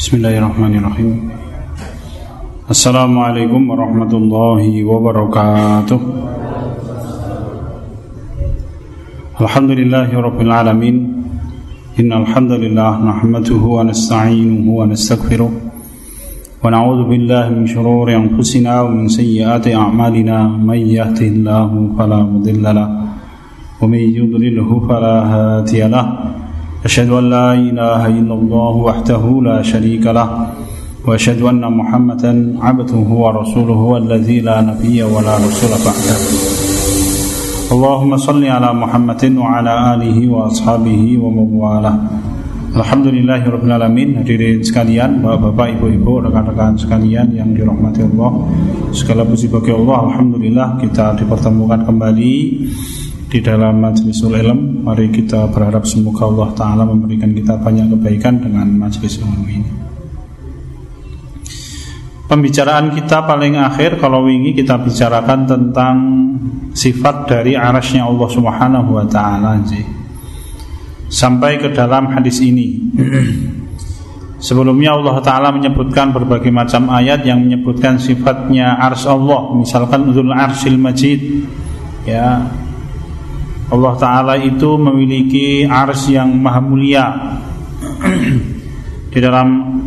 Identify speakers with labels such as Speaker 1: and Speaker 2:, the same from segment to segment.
Speaker 1: بسم الله الرحمن الرحيم السلام عليكم ورحمة الله وبركاته الحمد لله رب العالمين إن الحمد لله نحمده ونستعينه ونستغفره ونعوذ بالله من شرور أنفسنا ومن سيئات أعمالنا من يهده الله فلا مضل له ومن يضلله فلا هادي له أشهد أن لا إله إلا الله وحده لا شريك له وأشهد أن محمدا عبده ورسوله الذي لا نبي ولا رسول بعده. اللهم صل على محمد وعلى آله وأصحابه ومن والاه Alhamdulillahi Rabbil Alamin. Hadirin sekalian, bapak-bapak, ibu-ibu, rekan-rekan sekalian yang dirahmati Allah. Segala puji bagi Allah, Alhamdulillah kita dipertemukan kembali di dalam majlisul ilm Mari kita berharap semoga Allah Ta'ala memberikan kita banyak kebaikan dengan majlis ilmu ini. Pembicaraan kita paling akhir kalau ini kita bicarakan tentang sifat dari arasnya Allah Subhanahu wa taala Sampai ke dalam hadis ini. Sebelumnya Allah Ta'ala menyebutkan berbagai macam ayat yang menyebutkan sifatnya ars Allah. Misalkan Udhul Arsil Majid. Ya Allah Ta'ala itu memiliki ars yang maha mulia. Di dalam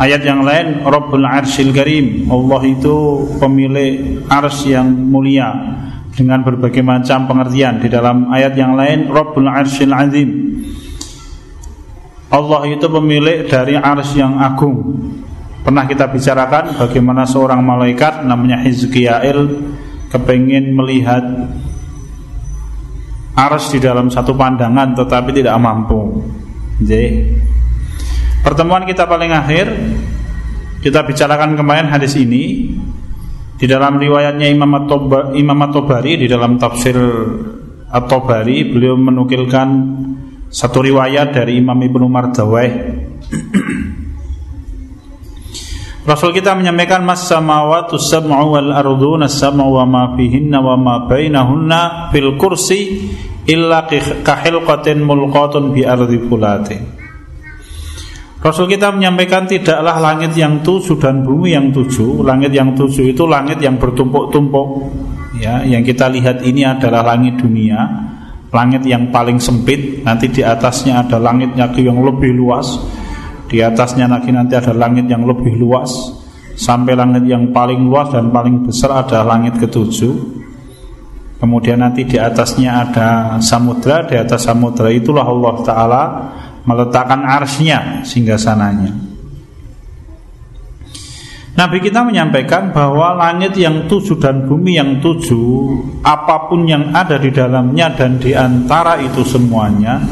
Speaker 1: ayat yang lain Rabbul Arsil Karim Allah itu pemilik ars yang mulia Dengan berbagai macam pengertian. Di dalam ayat yang lain Rabbul Arsil Azim Allah itu pemilik dari ars yang agung. Pernah kita bicarakan bagaimana seorang malaikat namanya Hizkiyail Kepingin melihat Ars di dalam satu pandangan tetapi tidak mampu. Jadi, pertemuan kita paling akhir kita bicarakan kemarin hadis ini di dalam riwayatnya Imam At-Tabari di dalam tafsir At-Tabari beliau menukilkan satu riwayat dari Imam Ibnu Mardawai Rasul kita menyampaikan mas samawatu sab'u wal ardu nasma'u wa ma fihinna wa ma bainahunna fil kursi illa kahilqatin mulqatun bi ardi. Rasul kita menyampaikan tidaklah langit yang tujuh dan bumi yang tujuh. Langit yang tujuh itu langit yang bertumpuk-tumpuk. Ya, yang kita lihat ini adalah langit dunia, langit yang paling sempit. Nanti di atasnya ada langit yang lebih luas di atasnya lagi nanti ada langit yang lebih luas. Sampai langit yang paling luas dan paling besar ada langit ketujuh. Kemudian nanti di atasnya ada samudra. Di atas samudra itulah Allah Ta'ala meletakkan arsnya sehingga sananya. Nabi kita menyampaikan bahwa langit yang tujuh dan bumi yang tujuh Apa pun yang ada di dalamnya dan di antara itu semuanya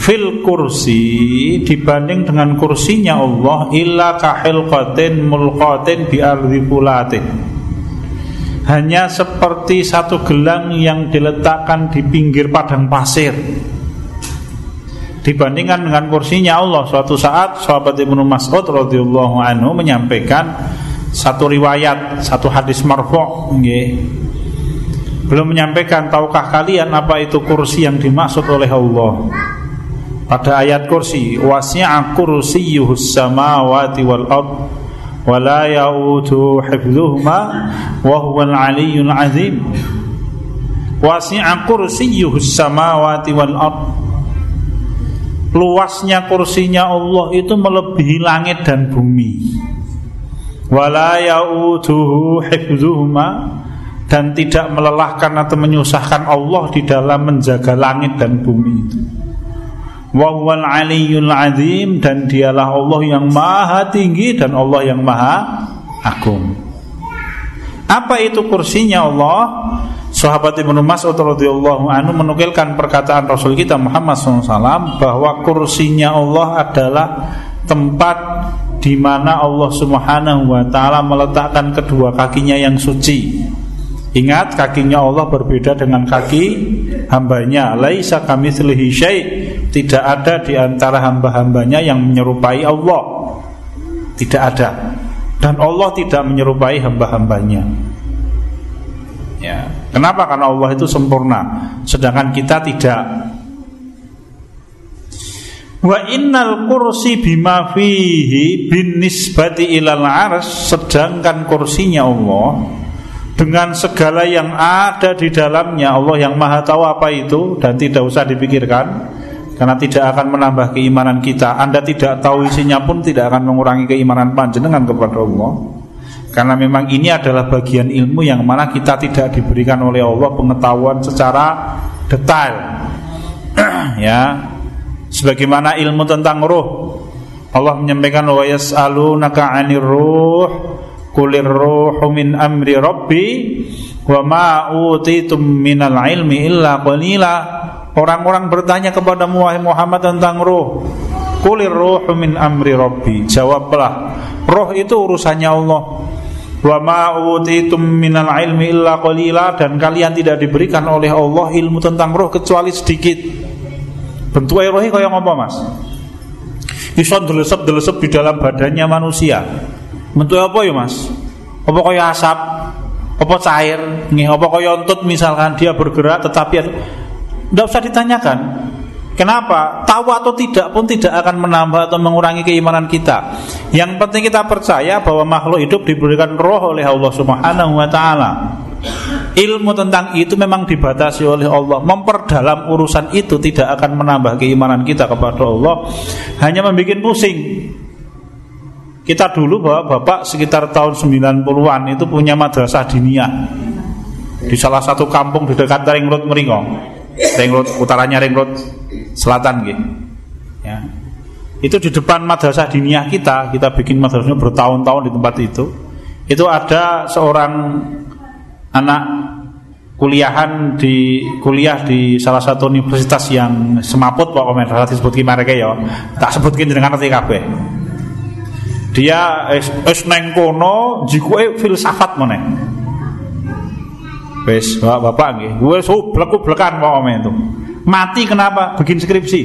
Speaker 1: fil kursi dibanding dengan kursinya Allah illa kahilqatin mulqatin bi fulatin. Hanya seperti satu gelang yang diletakkan di pinggir padang pasir. Dibandingkan dengan kursinya Allah suatu saat sahabat Ibnu Mas'ud radhiyallahu anhu menyampaikan satu riwayat satu hadis marfu' belum menyampaikan tahukah kalian apa itu kursi yang dimaksud oleh Allah pada ayat kursi wasi'a kursiyyuhus samawati wal ard wa la ya'udu hifdhuhuma wa huwal aliyyul azim. Wasi'a kursiyyuhus samawati wal ard. Luasnya kursinya Allah itu melebihi langit dan bumi. Wala ya'uduhu hifdhuhuma dan tidak melelahkan atau menyusahkan Allah di dalam menjaga langit dan bumi itu Wawal aliyul azim dan dialah Allah yang maha tinggi dan Allah yang maha agung. Apa itu kursinya Allah? Sahabat Ibnu Mas'ud radhiyallahu anhu menukilkan perkataan Rasul kita Muhammad SAW bahwa kursinya Allah adalah tempat di mana Allah Subhanahu wa taala meletakkan kedua kakinya yang suci. Ingat kakinya Allah berbeda dengan kaki hambanya. Laisa kamitslihi syai' tidak ada di antara hamba-hambanya yang menyerupai Allah. Tidak ada. Dan Allah tidak menyerupai hamba-hambanya. Ya. Kenapa? Karena Allah itu sempurna, sedangkan kita tidak. Wa innal kursi bima fihi bin nisbati ilal ars Sedangkan kursinya Allah Dengan segala yang ada di dalamnya Allah yang maha tahu apa itu Dan tidak usah dipikirkan Karena tidak akan menambah keimanan kita. Anda tidak tahu isinya pun tidak akan mengurangi keimanan panjenengan kepada Allah. Karena memang ini adalah bagian ilmu yang mana kita tidak diberikan oleh Allah pengetahuan secara detail. Ya. Sebagaimana ilmu tentang ruh. Allah menyampaikan wa yas'alunaka 'anir ruh kulir ruhu min amri rabbi wa ma utitum minal ilmi illa qalila orang-orang bertanya kepada Muhammad tentang ruh kulir ruhu min amri rabbi jawablah roh itu urusannya Allah wa ma utitum minal ilmi illa qalila dan kalian tidak diberikan oleh Allah ilmu tentang roh kecuali sedikit Bentuk roh kaya ngapa Mas? Iso delesep-delesep di dalam badannya manusia. Bentuk apa ya Mas? Apa kaya asap? Apa cair? Nih, apa kaya ontut misalkan dia bergerak tetapi tidak usah ditanyakan. Kenapa? Tahu atau tidak pun tidak akan menambah atau mengurangi keimanan kita. Yang penting kita percaya bahwa makhluk hidup diberikan roh oleh Allah Subhanahu wa taala. Ilmu tentang itu memang dibatasi oleh Allah Memperdalam urusan itu tidak akan menambah keimanan kita kepada Allah Hanya membuat pusing Kita dulu bahwa Bapak sekitar tahun 90-an itu punya madrasah diniyah Di salah satu kampung di dekat Ring Road Meringong Ring Road, utaranya Ring Road Selatan gitu ya. Itu di depan madrasah diniyah kita Kita bikin madrasahnya bertahun-tahun di tempat itu. Itu ada seorang anak kuliahan di kuliah di salah satu universitas yang semaput Pak Komen disebut gimana ya. Tak sebutkin dengan nanti kabeh. Dia es, es neng kono jikue filsafat mana wes bapak bapak nggih. Belekan Pak Komen itu. Mati kenapa? Bikin skripsi.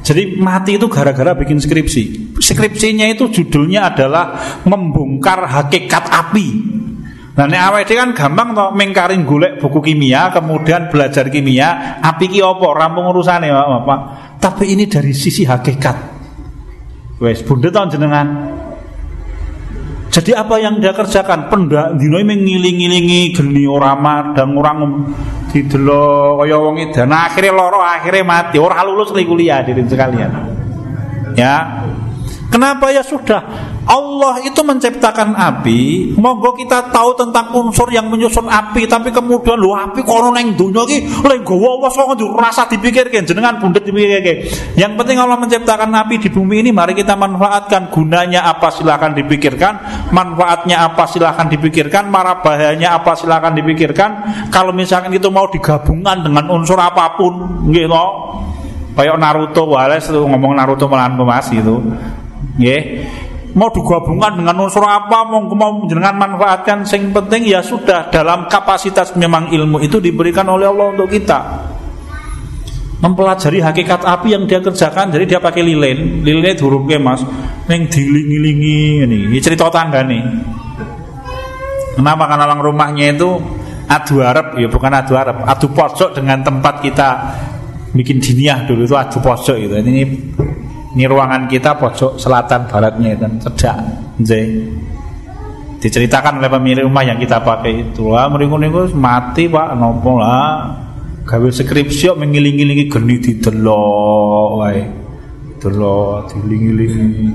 Speaker 1: Jadi mati itu gara-gara bikin skripsi. Skripsinya itu judulnya adalah membongkar hakikat api. Nah awake dhewe kan gampang to mengkaring golek buku kimia, kemudian belajar kimia, api ki apa? Rampung urusane Bapak. Tapi ini dari sisi hakikat. Wes bunda tahun jenengan. Jadi apa yang dia kerjakan? Pendak dino mengiling-ilingi geni ora madang orang didelo kaya wong edan. Nah, akhirnya loro, akhirnya mati. Ora lulus kuliah diri sekalian. Ya. Kenapa ya sudah? Allah itu menciptakan api, monggo kita tahu tentang unsur yang menyusun api, tapi kemudian lu api kono neng dunia ki lek gowo wes kok rasa dipikirkan jenengan bundet dipikirkan. Yang penting Allah menciptakan api di bumi ini mari kita manfaatkan gunanya apa silahkan dipikirkan, manfaatnya apa silahkan dipikirkan, marah bahayanya apa silahkan dipikirkan. Kalau misalkan itu mau digabungkan dengan unsur apa pun, gitu. Kayak Naruto, wales ngomong Naruto melawan Mas gitu. Nggih mau digabungkan dengan unsur apa? Mau mau dengan manfaatkan. Sing penting ya sudah dalam kapasitas memang ilmu itu diberikan oleh Allah untuk kita. Mempelajari hakikat api yang dia kerjakan. Jadi dia pakai lilin. Lilinnya ke mas. Neng dilingi-lingi ini. Ini cerita tangga nih. Kenapa? Karena lang rumahnya itu adu Arab ya bukan adu Arab adu pojok dengan tempat kita bikin diniah dulu. Itu adu pojok itu ini ini ruangan kita pojok selatan baratnya dan cedak. Diceritakan oleh pemilik rumah yang kita pakai itu. Lah meringu-ringu mati pak. Nopo lah. Gawe skripsi mengiling-ilingi geni delo wae. Delo dilingi-lingi.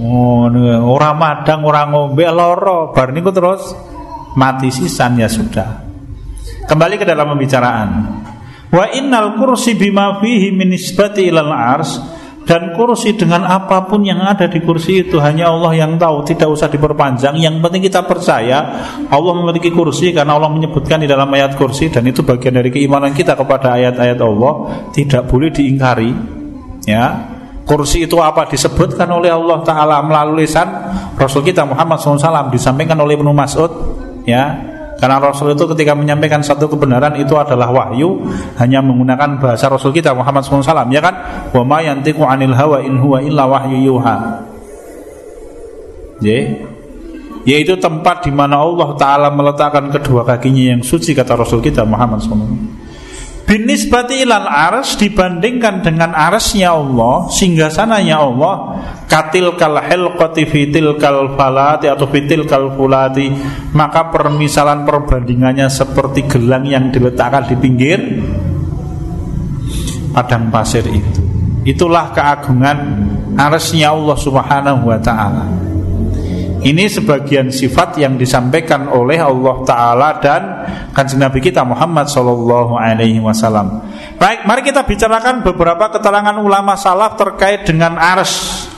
Speaker 1: Oh orang madang orang ngombe loro bar niku terus mati sisan ya sudah. Kembali ke dalam pembicaraan. Wa innal kursi bima fihi min isbati ilal ars dan kursi dengan apa pun yang ada di kursi itu hanya Allah yang tahu, tidak usah diperpanjang. Yang penting kita percaya Allah memiliki kursi karena Allah menyebutkan di dalam ayat kursi dan itu bagian dari keimanan kita kepada ayat-ayat Allah, tidak boleh diingkari. Ya, kursi itu apa disebutkan oleh Allah Taala melalui lisan Rasul kita Muhammad SAW disampaikan oleh Ibnu Mas'ud. Ya, karena Rasul itu ketika menyampaikan satu kebenaran itu adalah wahyu hanya menggunakan bahasa Rasul kita Muhammad SAW ya kan? Wa ma yantiqu 'anil hawa in huwa illa wahyu yuha. Yeah. Yaitu tempat di mana Allah Ta'ala meletakkan kedua kakinya yang suci kata Rasul kita Muhammad SAW Binisbati ilal ars dibandingkan dengan arsnya Allah Sehingga sananya Allah Katil kal hilqati fitil kal falati Atau fitil kal fulati Maka permisalan perbandingannya Seperti gelang yang diletakkan di pinggir Padang pasir itu Itulah keagungan arsnya Allah subhanahu wa ta'ala ini sebagian sifat yang disampaikan oleh Allah Taala dan kanjeng Nabi kita Muhammad Shallallahu Alaihi Wasallam. Baik, mari kita bicarakan beberapa keterangan ulama salaf terkait dengan ars.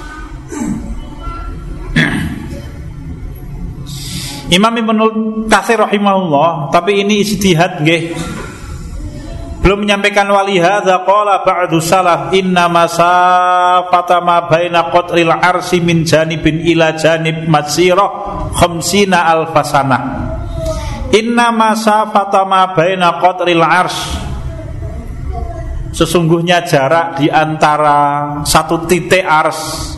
Speaker 1: Imam Ibnu Katsir rahimahullah, tapi ini istihad nggih. Belum menyampaikan wali hadza qala ba'du salaf inna masafata ma baina qatril arsi min janibin ila janib masirah khamsina alfasana inna masafata ma baina qatril ars. Sesungguhnya jarak di antara satu titik ars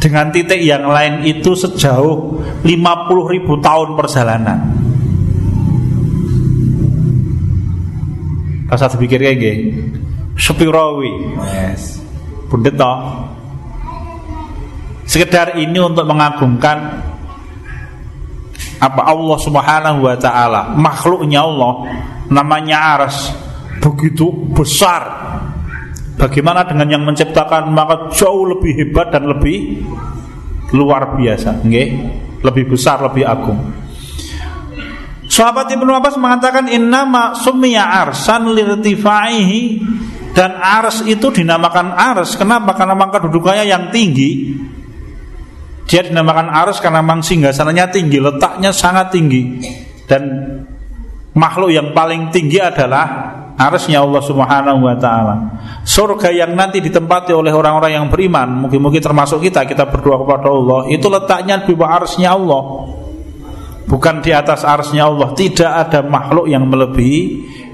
Speaker 1: dengan titik yang lain itu sejauh 50 ribu tahun perjalanan. Rasa dipikir kayak gini Sepirawi. Yes. Bundet toh. Sekedar ini untuk mengagungkan apa? Allah Subhanahu wa taala, makhluknya Allah. Namanya Aras. Begitu besar. Bagaimana dengan yang menciptakan maka jauh lebih hebat dan lebih luar biasa, nggih? Lebih besar, lebih agung. Sahabat Ibnu Abbas mengatakan innama summiya arsan lirtifaihi dan ars itu dinamakan ars kenapa? Karena memang kedudukannya yang tinggi. Dia dinamakan ars karena memang singgasananya tinggi, letaknya sangat tinggi dan makhluk yang paling tinggi adalah arsnya Allah Subhanahu wa taala. Surga yang nanti ditempati oleh orang-orang yang beriman, mungkin-mungkin termasuk kita, kita berdoa kepada Allah, itu letaknya di bawah arsnya Allah. Bukan di atas arsnya Allah. Tidak ada makhluk yang melebihi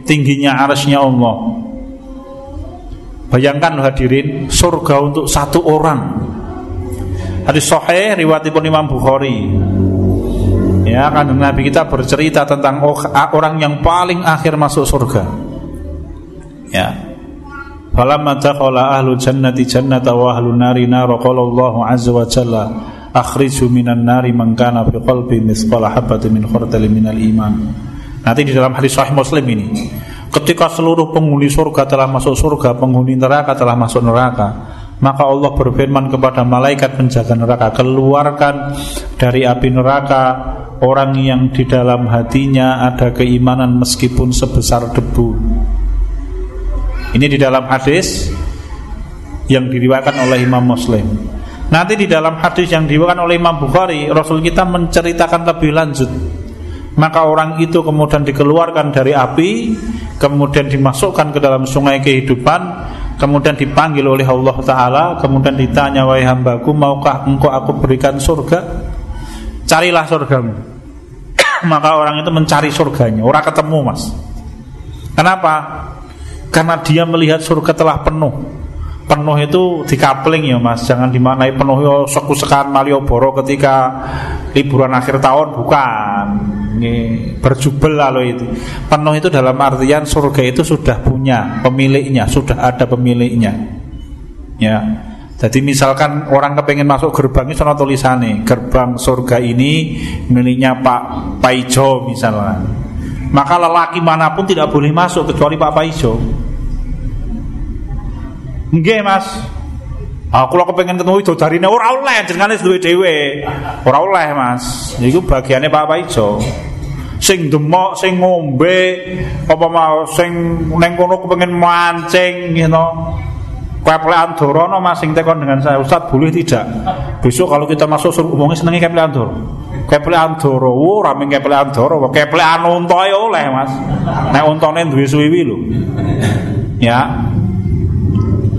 Speaker 1: tingginya arsnya Allah. Bayangkan hadirin surga untuk satu orang. Hadis sahih riwayat Imam Bukhari ya kan Nabi kita bercerita tentang orang yang paling akhir masuk surga ya falamma dakhala ahlu jannati jannata wa ahlu nari nar qala Allahu azza wa jalla akhriju minan nari man kana fi qalbi mithqala habatin min khardalin minal iman. Nanti di dalam hadis sahih Muslim ini, ketika seluruh penghuni surga telah masuk surga, penghuni neraka telah masuk neraka, maka Allah berfirman kepada malaikat penjaga neraka, keluarkan dari api neraka orang yang di dalam hatinya ada keimanan meskipun sebesar debu. Ini di dalam hadis yang diriwayatkan oleh Imam Muslim. Nanti di dalam hadis yang diwakilkan oleh Imam Bukhari, Rasul kita menceritakan lebih lanjut. Maka orang itu kemudian dikeluarkan dari api, kemudian dimasukkan ke dalam sungai kehidupan, kemudian dipanggil oleh Allah Taala, kemudian ditanya wahai hambaku, maukah engkau aku berikan surga? Carilah surgamu. Maka orang itu mencari surganya, orang ketemu mas. Kenapa? Karena dia melihat surga telah penuh penuh itu dikapling ya mas jangan dimaknai penuh yo sekusekan Malioboro ketika liburan akhir tahun bukan ini berjubel lalu itu. Penuh itu dalam artian surga itu sudah punya pemiliknya sudah ada pemiliknya. Ya. Jadi misalkan orang kepengen masuk gerbang itu ada tulisannya gerbang surga ini miliknya Pak Paijo misalnya. Maka lelaki mana pun tidak boleh masuk kecuali Pak Paijo. Nggih, Mas. Aku lho pengen ketemu widodarine ora oleh jenengane duwe dhewe. Ora oleh, Mas. Iku bagiannya Pak Paijo. Sing demok, sing ngombe, apa mau sing neng kono kepengin mancing gitu. Keplean Dorono Mas sing tekon dengan saya. Ustaz boleh tidak? Besok kalau kita masuk suruh umumnya senengi keplean Doro. Keplean Doro. Oh rame keplean Doro. Keplean unta ya oleh Mas. Nek untane duwe suwiwi lho. Ya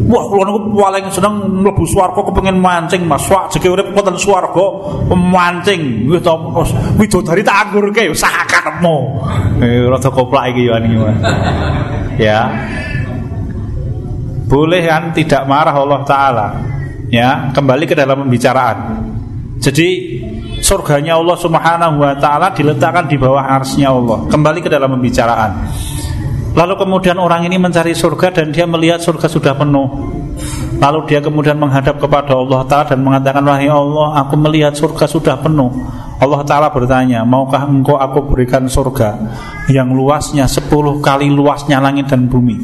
Speaker 1: Wah, kula niku paling seneng mlebu swarga kepengin mancing, Mas. Wak jeke urip wonten swarga mancing. Nggih to, widodari tak anggurke sakatmu. Eh rada koplak iki ya niki, Ya. Boleh kan tidak marah Allah taala. Ya, kembali ke dalam pembicaraan. Jadi surganya Allah Subhanahu wa taala diletakkan di bawah arsnya Allah. Kembali ke dalam pembicaraan. Lalu kemudian orang ini mencari surga dan dia melihat surga sudah penuh. Lalu dia kemudian menghadap kepada Allah Ta'ala dan mengatakan Wahai Allah aku melihat surga sudah penuh. Allah Ta'ala bertanya Maukah engkau aku berikan surga Yang luasnya 10 kali luasnya langit dan bumi?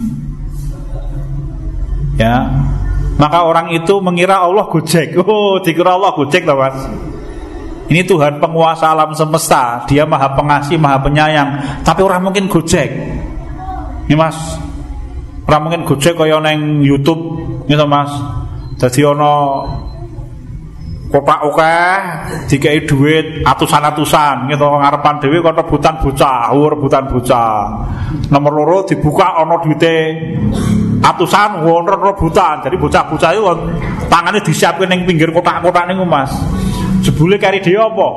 Speaker 1: Ya. Maka orang itu mengira Allah gojek. Oh dikira Allah gojek mas. Ini Tuhan penguasa alam semesta. Dia maha pengasih, maha penyayang. Tapi orang mungkin gojek ini mas Orang mungkin gojek kaya neng Youtube. Gitu mas. Jadi ono kotak oke dikai duit atusan-atusan. Gitu ngarepan dewi kok rebutan bocah rebutan bocah. Nomor loro dibuka ono duite atusan ono rebutan jadi bocah-bocah itu tangannya disiapkan yang pinggir kotak-kotak nih mas. Jebule kari dia apa?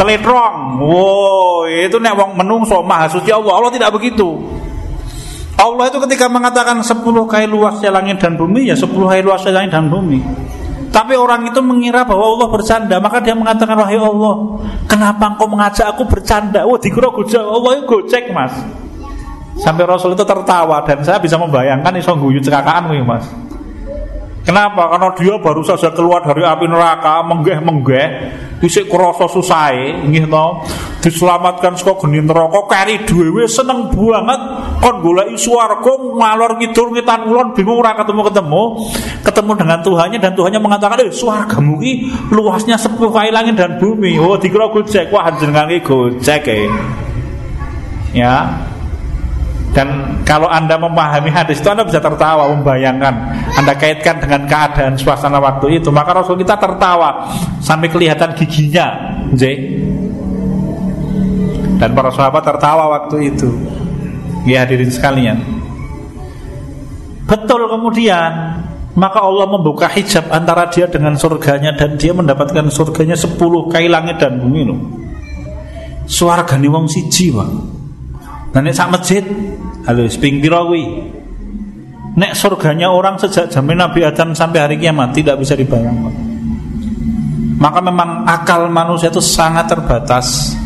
Speaker 1: Teletrong wow itu nek wong menungso maha suci Allah. Allah tidak begitu Allah itu ketika mengatakan 10 kali luasnya langit dan bumi ya 10 kali luasnya langit dan bumi tapi orang itu mengira bahwa Allah bercanda, maka dia mengatakan wahai Allah, kenapa engkau mengajak aku bercanda? Oh, dikira gojek, Allah itu gocek mas. Sampai Rasul itu tertawa dan saya bisa membayangkan iso guyu cekakaan mas. Kenapa? Karena dia baru saja keluar dari api neraka, menggeh-menggeh, isik krasa susahe, nggih to. Diselamatkan saka geni neraka kari dhewe seneng banget kon goleki swarga ngalor ngidul ngitan ulon bingung ora ketemu-ketemu, ketemu dengan Tuhannya dan Tuhannya mengatakan, "Eh, swargamu ki luasnya sepuluh kali langit dan bumi." Oh, dikira gojek, wah jenengan ki gojek e. Ya, dan kalau Anda memahami hadis itu Anda bisa tertawa membayangkan Anda kaitkan dengan keadaan suasana waktu itu Maka Rasul kita tertawa Sampai kelihatan giginya J. Dan para sahabat tertawa waktu itu Ya hadirin sekalian Betul kemudian maka Allah membuka hijab antara dia dengan surganya dan dia mendapatkan surganya 10 kali langit dan bumi loh. Suargane wong siji, Pak. Nah nek sak masjid, halo ping pira Nek surganya orang sejak zaman Nabi Adam sampai hari kiamat tidak bisa dibayangkan. Maka memang akal manusia itu sangat terbatas.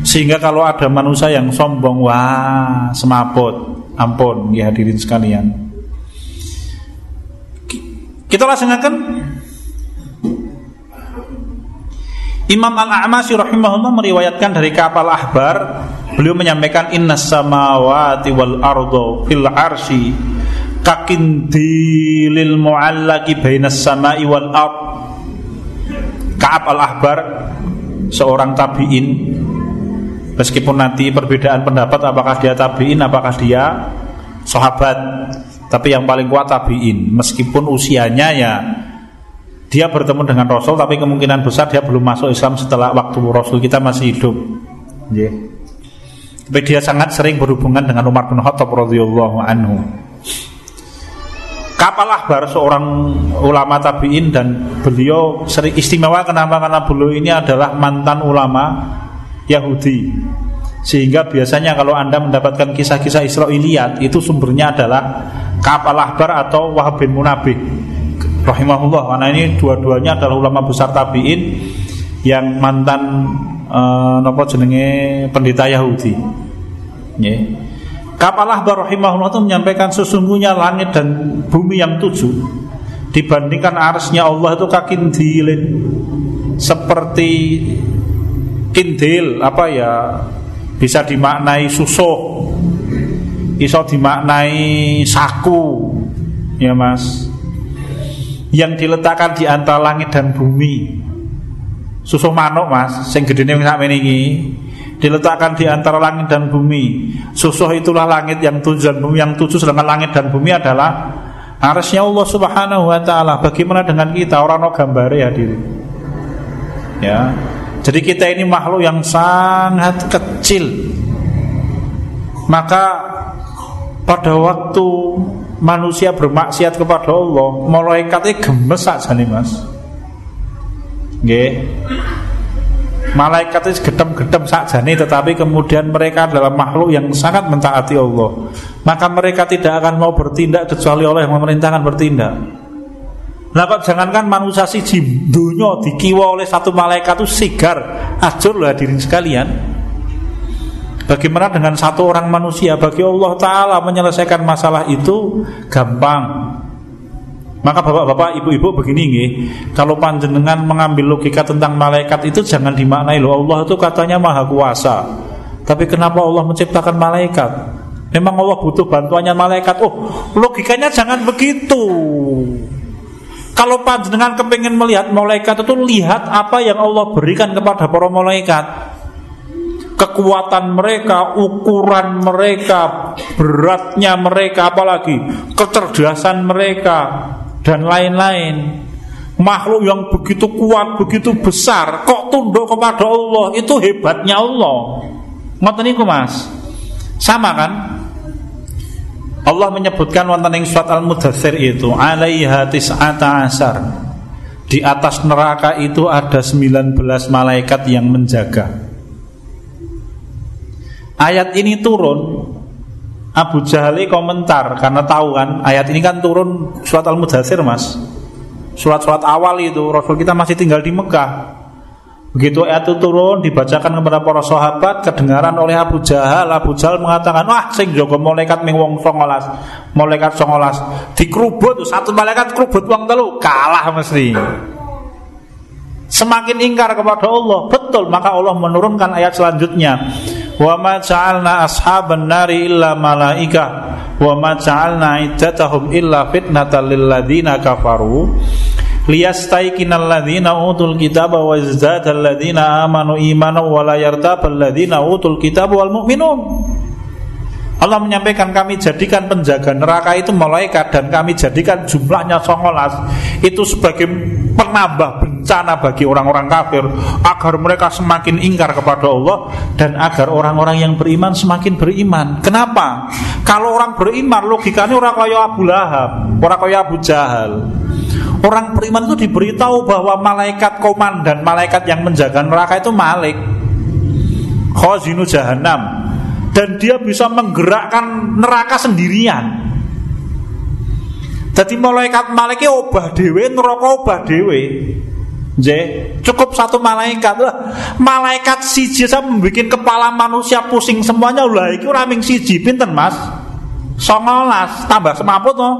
Speaker 1: Sehingga kalau ada manusia yang sombong, wah semaput. Ampun, ya hadirin sekalian. Kita laksanakan Imam Al-A'masyi rahimahullah meriwayatkan dari kapal ahbar Beliau menyampaikan inna samawati wal ardo fil arsi kakindilil mu'allaki bainas samai wal ard Ka'ab al-Ahbar seorang tabi'in meskipun nanti perbedaan pendapat apakah dia tabi'in apakah dia sahabat tapi yang paling kuat tabi'in meskipun usianya ya dia bertemu dengan Rasul tapi kemungkinan besar dia belum masuk Islam setelah waktu Rasul kita masih hidup. Yeah. Tapi dia sangat sering berhubungan dengan Umar bin Khattab radhiyallahu anhu. Kapal Ahbar seorang ulama tabi'in dan beliau sering istimewa kenapa karena beliau ini adalah mantan ulama Yahudi. Sehingga biasanya kalau Anda mendapatkan kisah-kisah Israiliyat itu sumbernya adalah Kapal Ahbar atau Wahab bin Munabih rahimahullah karena ini dua-duanya adalah ulama besar tabiin yang mantan uh, nopo jenenge pendeta Yahudi. Yeah. Kapalah rahimahullah itu menyampaikan sesungguhnya langit dan bumi yang tujuh dibandingkan arsnya Allah itu kakindilin seperti kindil apa ya bisa dimaknai susuh bisa dimaknai saku ya mas yang diletakkan di antara langit dan bumi. Susuh manuk mas, sing gedene sak iki diletakkan di antara langit dan bumi. Susuh itulah langit yang tujuh dan bumi yang tujuh sedangkan langit dan bumi adalah arsnya Allah Subhanahu wa taala. Bagaimana dengan kita orang no gambare diri Ya. Jadi kita ini makhluk yang sangat kecil. Maka pada waktu manusia bermaksiat kepada Allah, malaikatnya gemes saja nih mas. Nggih. Malaikat itu gedem-gedem saja nih, tetapi kemudian mereka adalah makhluk yang sangat mentaati Allah. Maka mereka tidak akan mau bertindak kecuali Allah yang memerintahkan bertindak. Nah kok jangankan manusia si jim dunia dikiwa oleh satu malaikat itu sigar ajur lah hadirin sekalian. Bagaimana dengan satu orang manusia? Bagi Allah Ta'ala menyelesaikan masalah itu Gampang. Maka bapak-bapak, ibu-ibu begini nih Kalau panjenengan mengambil logika tentang malaikat itu Jangan dimaknai loh Allah itu katanya maha kuasa. Tapi kenapa Allah menciptakan malaikat? Memang Allah butuh bantuannya malaikat. Oh logikanya jangan begitu kalau panjenengan kepingin melihat malaikat itu lihat apa yang Allah berikan kepada para malaikat kekuatan mereka, ukuran mereka, beratnya mereka, apalagi kecerdasan mereka dan lain-lain. Makhluk yang begitu kuat, begitu besar, kok tunduk kepada Allah, itu hebatnya Allah. Ngoten niku Mas. Sama kan? Allah menyebutkan wonten ing surat Al-Mudatsir itu alaiha tis'ata asar. Di atas neraka itu ada 19 malaikat yang menjaga. Ayat ini turun Abu Jahali komentar karena tahu kan ayat ini kan turun surat Al-Mudathir mas Surat-surat awal itu Rasul kita masih tinggal di Mekah Begitu ayat itu turun dibacakan kepada para sahabat kedengaran oleh Abu Jahal. Abu Jahal mengatakan wah sing jogo malaikat ming wong songolas malaikat songolas. Dikerubut satu malaikat kerubut wong telu kalah mesti. Semakin ingkar kepada Allah. Betul maka Allah menurunkan ayat selanjutnya. Wa ma ja'alna ashaban nari illa malaika wa ma ja'alna iddatahum illa fitnatan lil ladzina kafaru utul kitaba amanu imanan utul kitaba wal Allah menyampaikan kami jadikan penjaga neraka itu malaikat dan kami jadikan jumlahnya songolas itu sebagai penambah bencana bagi orang-orang kafir agar mereka semakin ingkar kepada Allah dan agar orang-orang yang beriman semakin beriman. Kenapa? Kalau orang beriman logikanya orang kaya Abu Lahab, orang kaya Abu Jahal. Orang beriman itu diberitahu bahwa malaikat komandan, malaikat yang menjaga neraka itu Malik. Khazinu Jahannam dan dia bisa menggerakkan neraka sendirian. Jadi malaikat malaikat obah dewe, neraka obah dewe. J, cukup satu malaikat lah. Malaikat siji saya membuat kepala manusia pusing semuanya lah. Itu raming siji pinten mas? Songolas tambah semaput no.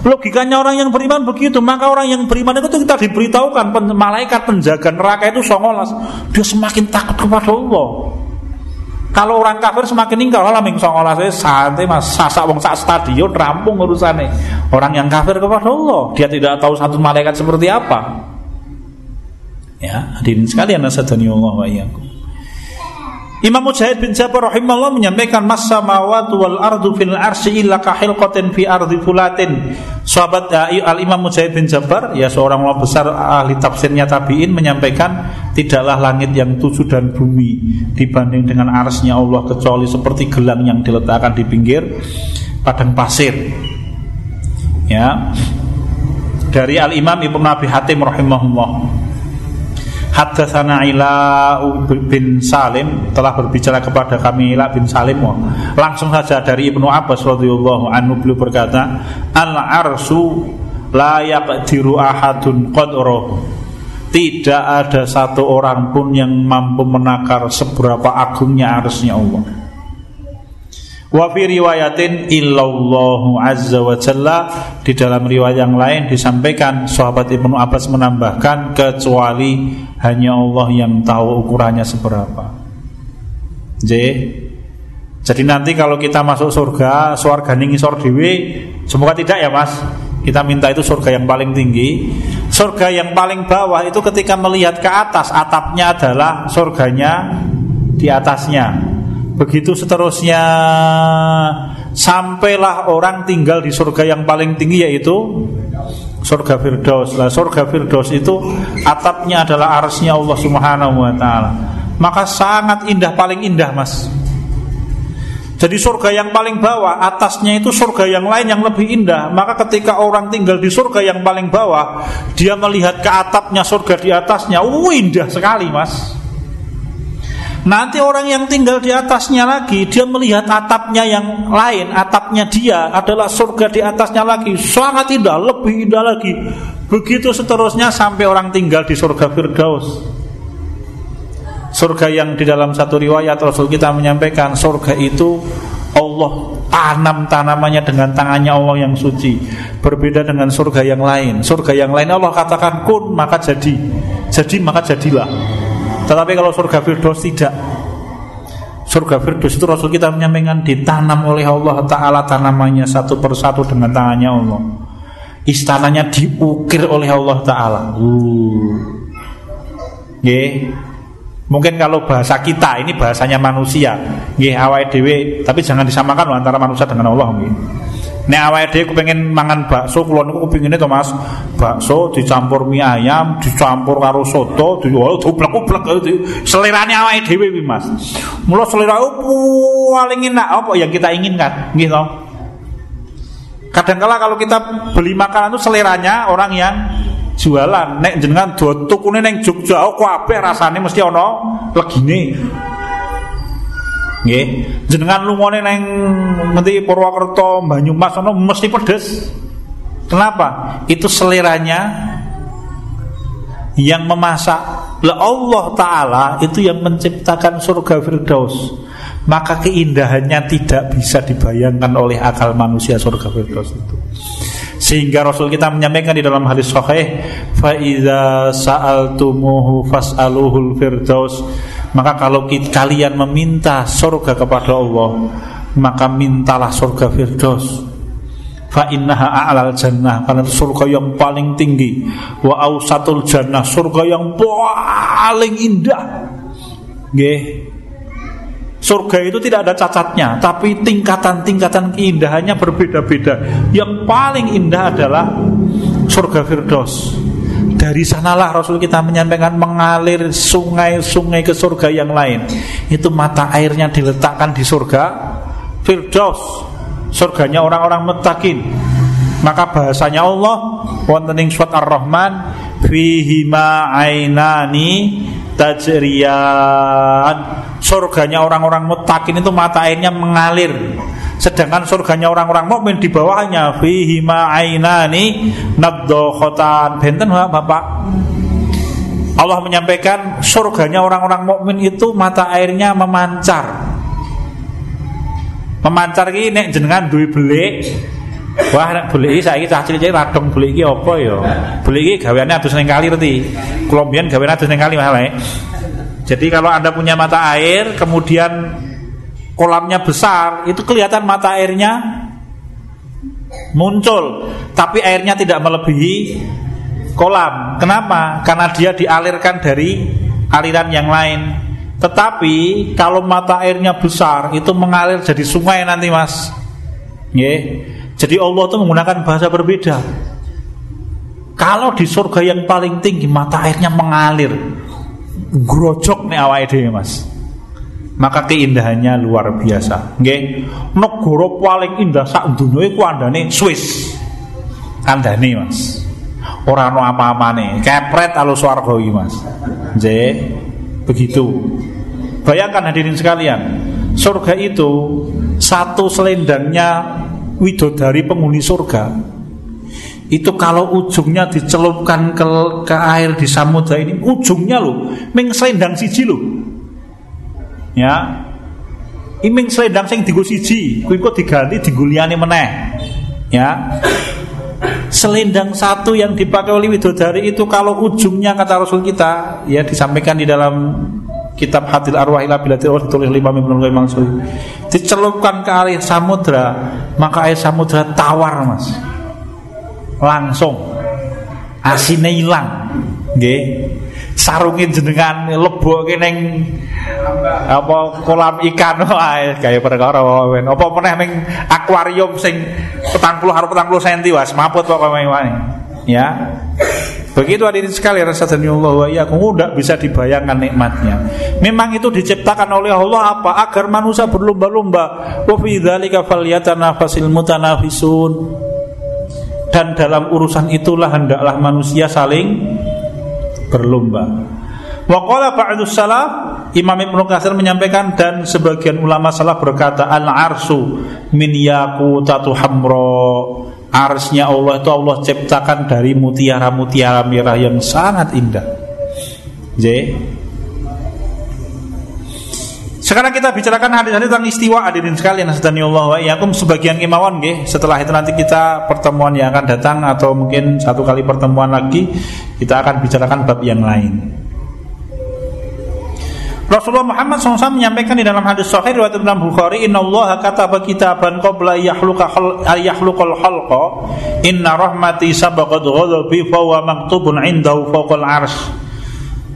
Speaker 1: Logikanya orang yang beriman begitu Maka orang yang beriman itu kita diberitahukan Malaikat penjaga neraka itu songolas Dia semakin takut kepada Allah kalau orang kafir semakin ingkar lah ming saya santai mas sasak wong sak stadion rampung urusannya. Orang yang kafir kepada Allah, dia tidak tahu satu malaikat seperti apa. Ya, hadirin sekalian nasadani Allah wa iyyakum. Imam Mujahid bin Jabir rahimahullah menyampaikan mas samawati wal ardu fil arsy illa kahilqatin fi ardi fulatin. Sahabat ya, Al Imam Mujahid bin Jabir ya seorang ulama besar ahli tafsirnya tabi'in menyampaikan tidaklah langit yang tujuh dan bumi dibanding dengan arsnya Allah kecuali seperti gelang yang diletakkan di pinggir padang pasir. Ya. Dari Al Imam Ibnu Abi Hatim rahimahullah Haddatsana Ila bin Salim telah berbicara kepada kami Ila bin Salim. Langsung saja dari Ibnu Abbas radhiyallahu anhu beliau berkata al arsu la yaqdiru ahadun qadrahu tidak ada satu orang pun yang mampu menakar seberapa agungnya arsnya Allah Wa fi riwayatin illallahu azza wa jalla di dalam riwayat yang lain disampaikan sahabat Ibnu Abbas menambahkan kecuali hanya Allah yang tahu ukurannya seberapa. J. Jadi nanti kalau kita masuk surga, surga ning isor dhewe, semoga tidak ya Mas. Kita minta itu surga yang paling tinggi. Surga yang paling bawah itu ketika melihat ke atas, atapnya adalah surganya di atasnya. Begitu seterusnya Sampailah orang tinggal di surga yang paling tinggi yaitu Surga Firdaus. Lah Surga Firdaus itu atapnya adalah arsnya Allah subhanahu wa ta'ala. Maka sangat indah, paling indah mas. Jadi surga yang paling bawah Atasnya itu surga yang lain yang lebih indah. Maka ketika orang tinggal di surga yang paling bawah Dia melihat ke atapnya surga di atasnya uh, Indah sekali mas Nanti orang yang tinggal di atasnya lagi Dia melihat atapnya yang lain Atapnya dia adalah surga di atasnya lagi. Sangat indah, lebih indah lagi. Begitu seterusnya sampai orang tinggal di surga Firdaus. Surga yang di dalam satu riwayat Rasul kita menyampaikan surga itu Allah tanam tanamannya dengan tangannya Allah yang suci. Berbeda dengan surga yang lain. Surga yang lain Allah katakan kun maka jadi. Jadi maka jadilah Tetapi kalau surga Firdaus tidak. Surga Firdaus itu Rasul kita menyampaikan ditanam oleh Allah Ta'ala tanamannya satu persatu dengan tangannya Allah. Istananya diukir oleh Allah Ta'ala. Uh. Mungkin kalau bahasa kita ini bahasanya manusia. Nggih awake tapi jangan disamakan loh antara manusia dengan Allah nggih. Nek awake dhewe pengen mangan bakso, kula niku kepingine to Mas. Bakso dicampur mie ayam, dicampur karo soto, diuplek-uplek selerane awake dhewe kuwi Mas. Mula selera paling enak apa yang kita inginkan, nggih to. Kadangkala kalau kita beli makanan itu seleranya orang yang jualan nek jenengan tukune ning Jogja oh kabeh rasane mesti ana legine Nggih, jenengan lumone neng ngendi Purwokerto, Banyumas ono mesti pedes. Kenapa? Itu seleranya yang memasak. Lah Allah taala itu yang menciptakan surga Firdaus. Maka keindahannya tidak bisa dibayangkan oleh akal manusia surga Firdaus itu. Sehingga Rasul kita menyampaikan di dalam hadis sahih, "Fa idza sa'altumuhu fas'aluhul firdaus." Maka kalau kita, kalian meminta surga kepada Allah Maka mintalah surga Firdaus. Fa innaha a'lal jannah Karena surga yang paling tinggi. Wa ausatul jannah Surga yang paling indah. Gih Surga itu tidak ada cacatnya Tapi tingkatan-tingkatan keindahannya berbeda-beda. Yang paling indah adalah Surga Firdaus dari sanalah Rasul kita menyampaikan mengalir sungai-sungai ke surga yang lain. Itu mata airnya diletakkan di surga Firdaus. Surganya orang-orang mutakin. Maka bahasanya Allah wonten ing surat Ar-Rahman fihi ainani tajriyan. Surganya orang-orang mutakin itu mata airnya mengalir Sedangkan surganya orang-orang mukmin di bawahnya fihi ma'ainani nadokhotan. Benten Bapak. Allah menyampaikan surganya orang-orang mukmin itu mata airnya memancar. Memancar ini nek jenengan duwe belik Wah nek belik iki saiki cah cilik radong belik iki apa ya? Belik iki gaweane adus ning kali reti. Kula mbiyen gaweane adus kali. Jadi kalau Anda punya mata air kemudian kolamnya besar, itu kelihatan mata airnya muncul, tapi airnya tidak melebihi kolam. Kenapa? Karena dia dialirkan dari aliran yang lain. Tetapi kalau mata airnya besar itu mengalir jadi sungai nanti mas. Jadi Allah itu menggunakan bahasa berbeda. Kalau di surga yang paling tinggi mata airnya mengalir, grojok nih awal ini mas maka keindahannya luar biasa. Nggih, negara paling indah sak dunia iku andane Swiss. Andane, Mas. Ora ono apa-apane. Kepret alus swarga iki, Mas. Nggih. Begitu. Bayangkan hadirin sekalian, surga itu satu selendangnya widodari penghuni surga itu kalau ujungnya dicelupkan ke, ke air di samudra ini ujungnya loh meng selendang siji loh ya iming selendang sing digo siji kuwi kok diganti digo liyane meneh ya. Selendang satu yang dipakai oleh widodari itu kalau ujungnya kata Rasul kita ya disampaikan di dalam kitab Hadil Arwah ila bilati ditulis oleh Imam Ibnu Qayyim dicelupkan ke air samudra maka air samudra tawar Mas. Langsung. Asinnya hilang. Nggih sarungin jenengan lebokke ning apa kolam ikan wae kaya perkara wae apa meneh ning akuarium sing 40 karo 40 cm was maput pokoke wae ya Begitu hadirin sekali rasa Allah wa iyyakum tidak bisa dibayangkan nikmatnya. Memang itu diciptakan oleh Allah apa? Agar manusia berlomba-lomba. Wa fi dzalika falyatanafasil mutanafisun. Dan dalam urusan itulah hendaklah manusia saling berlomba. Waqala ba'du salaf Imam Ibnu Katsir menyampaikan dan sebagian ulama salaf berkata al-arsu min yaqutatu hamra. Arsnya Allah itu Allah ciptakan dari mutiara-mutiara merah yang sangat indah. J. Sekarang kita bicarakan hadis-hadis tentang istiwa hadirin sekalian Allah wa iyyakum sebagian kemauan nggih. Setelah itu nanti kita pertemuan yang akan datang atau mungkin satu kali pertemuan lagi kita akan bicarakan bab yang lain. Rasulullah Muhammad SAW menyampaikan di dalam hadis sahih riwayat Imam Bukhari, Inna Allah kataba kitaban qabla yahluka yahlukal khalqa, inna rahmati sabaqat ghadabi fa huwa maktubun indahu fawqal arsh.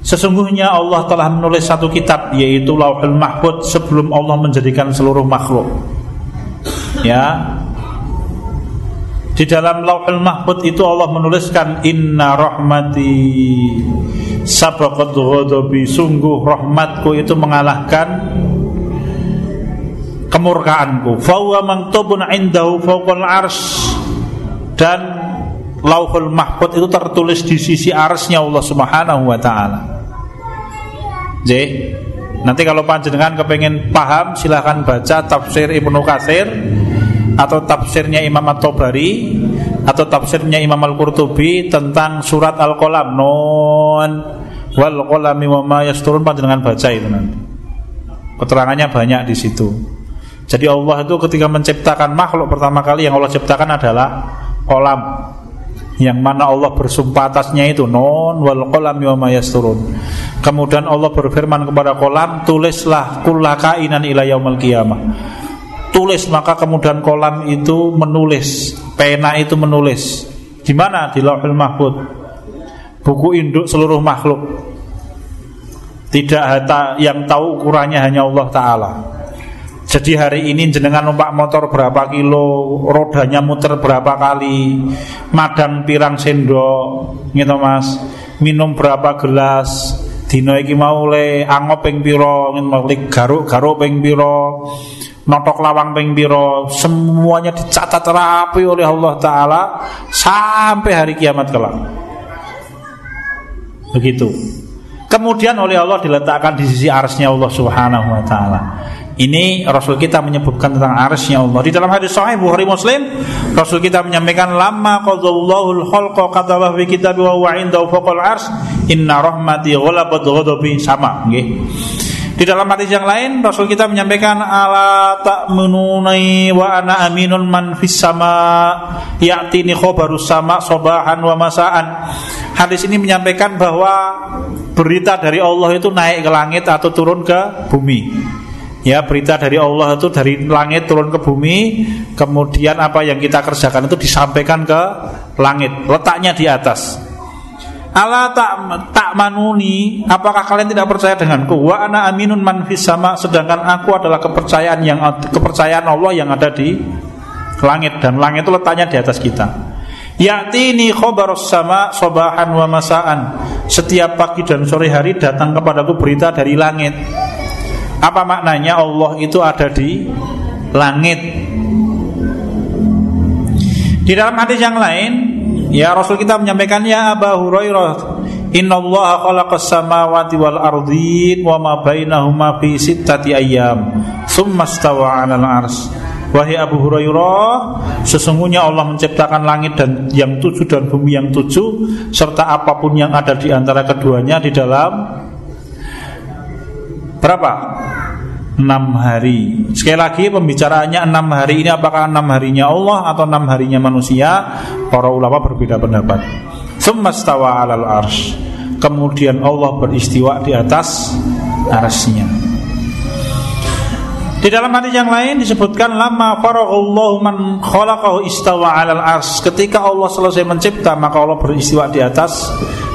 Speaker 1: Sesungguhnya Allah telah menulis satu kitab yaitu Lauhul Mahfud sebelum Allah menjadikan seluruh makhluk. Ya. Di dalam Lauhul Mahfud itu Allah menuliskan inna rahmati sabaqat ghadabi sungguh rahmatku itu mengalahkan kemurkaanku fa huwa maktubun indahu fawqal ars dan lauhul mahfud itu tertulis di sisi arsnya Allah Subhanahu wa taala. J. Nanti kalau panjenengan kepengen paham silahkan baca tafsir Ibnu Katsir atau tafsirnya Imam At-Tabari atau tafsirnya Imam Al-Qurtubi tentang surat Al-Qalam non wal qalami wa ma yasturun panjenengan baca itu nanti. Keterangannya banyak di situ. Jadi Allah itu ketika menciptakan makhluk pertama kali yang Allah ciptakan adalah kolam yang mana Allah bersumpah atasnya itu non wal qalami wa. Kemudian Allah berfirman kepada kolam, tulislah kullakainan ila yaumil qiyamah. Tulis maka kemudian kolam itu menulis pena itu menulis. Di mana? Di lauhul mahfud buku induk seluruh makhluk. Tidak yang tahu ukurannya hanya Allah Taala jadi hari ini jenengan numpak motor berapa kilo, rodanya muter berapa kali, madang pirang sendok, gitu mas, minum berapa gelas, dino iki mau le angop ping piro, garuk-garuk ping piro, notok lawang ping piro semuanya dicatat rapi oleh Allah taala sampai hari kiamat kelak. Begitu. Kemudian oleh Allah diletakkan di sisi arsnya Allah Subhanahu wa taala. Ini Rasul kita menyebutkan tentang arsnya Allah. Di dalam hadis sahih Bukhari Muslim, Rasul kita menyampaikan lama qadallahu al-khalqa katalah fi kitab wa huwa indahu ars inna rahmati ghadabi sama nggih. Di dalam hadis yang lain Rasul kita menyampaikan ala ta'mununi wa ana aminun man fis sama ya'tini khabarus sama sobahan wa masaan. Hadis ini menyampaikan bahwa berita dari Allah itu naik ke langit atau turun ke bumi. Ya berita dari Allah itu dari langit turun ke bumi Kemudian apa yang kita kerjakan itu disampaikan ke langit Letaknya di atas Ala tak tak manuni, apakah kalian tidak percaya denganku? Wa ana aminun man sama, sedangkan aku adalah kepercayaan yang kepercayaan Allah yang ada di langit dan langit itu letaknya di atas kita. Ya'tini khobarus sama sobahan wa masaan. Setiap pagi dan sore hari datang kepadaku berita dari langit. Apa maknanya Allah itu ada di langit? Di dalam hadis yang lain Ya Rasul kita menyampaikan ya Abu Hurairah Inna Allah khalaqas samawati wal ardin wa ma bainahuma fi sittati ayyam thumma stawa 'alal ars Wahai Abu Hurairah Sesungguhnya Allah menciptakan langit dan yang tujuh dan bumi yang tujuh Serta apa pun yang ada di antara keduanya di dalam Berapa? enam hari. Sekali lagi pembicaraannya enam hari ini apakah enam harinya Allah atau enam harinya manusia? Para ulama berbeda pendapat. Semastawa alal arsh. Kemudian Allah beristiwa di atas arsnya. Di dalam hadis yang lain disebutkan lama faraghallahu man istawa alal ars. Ketika Allah selesai mencipta maka Allah beristiwa di atas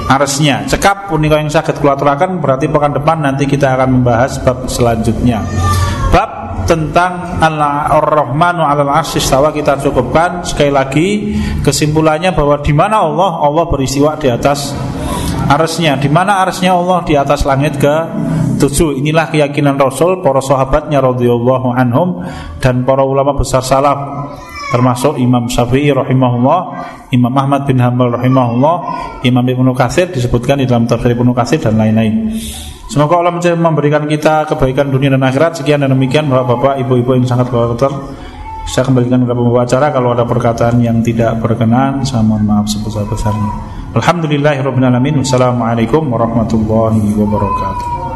Speaker 1: arsnya cekap punika yang sakit kulaturakan berarti pekan depan nanti kita akan membahas bab selanjutnya. Bab tentang Ar-Rahmanu 'alal 'arsy. Kita cukupkan sekali lagi kesimpulannya bahwa di mana Allah Allah beristiwa di atas arsnya di mana arsnya Allah? Di atas langit ke tujuh inilah keyakinan Rasul para sahabatnya radhiyallahu anhum dan para ulama besar salaf termasuk Imam Syafi'i rahimahullah, Imam Ahmad bin Hanbal rahimahullah, Imam Ibnu Katsir disebutkan di dalam tafsir Ibnu Katsir dan lain-lain. Semoga Allah memberikan kita kebaikan dunia dan akhirat. Sekian dan demikian Bapak-bapak, Ibu-ibu yang sangat berkarakter. Saya kembalikan kepada pembawa acara kalau ada perkataan yang tidak berkenan, saya mohon maaf sebesar-besarnya. Alhamdulillahirabbil alamin. Wassalamualaikum warahmatullahi wabarakatuh.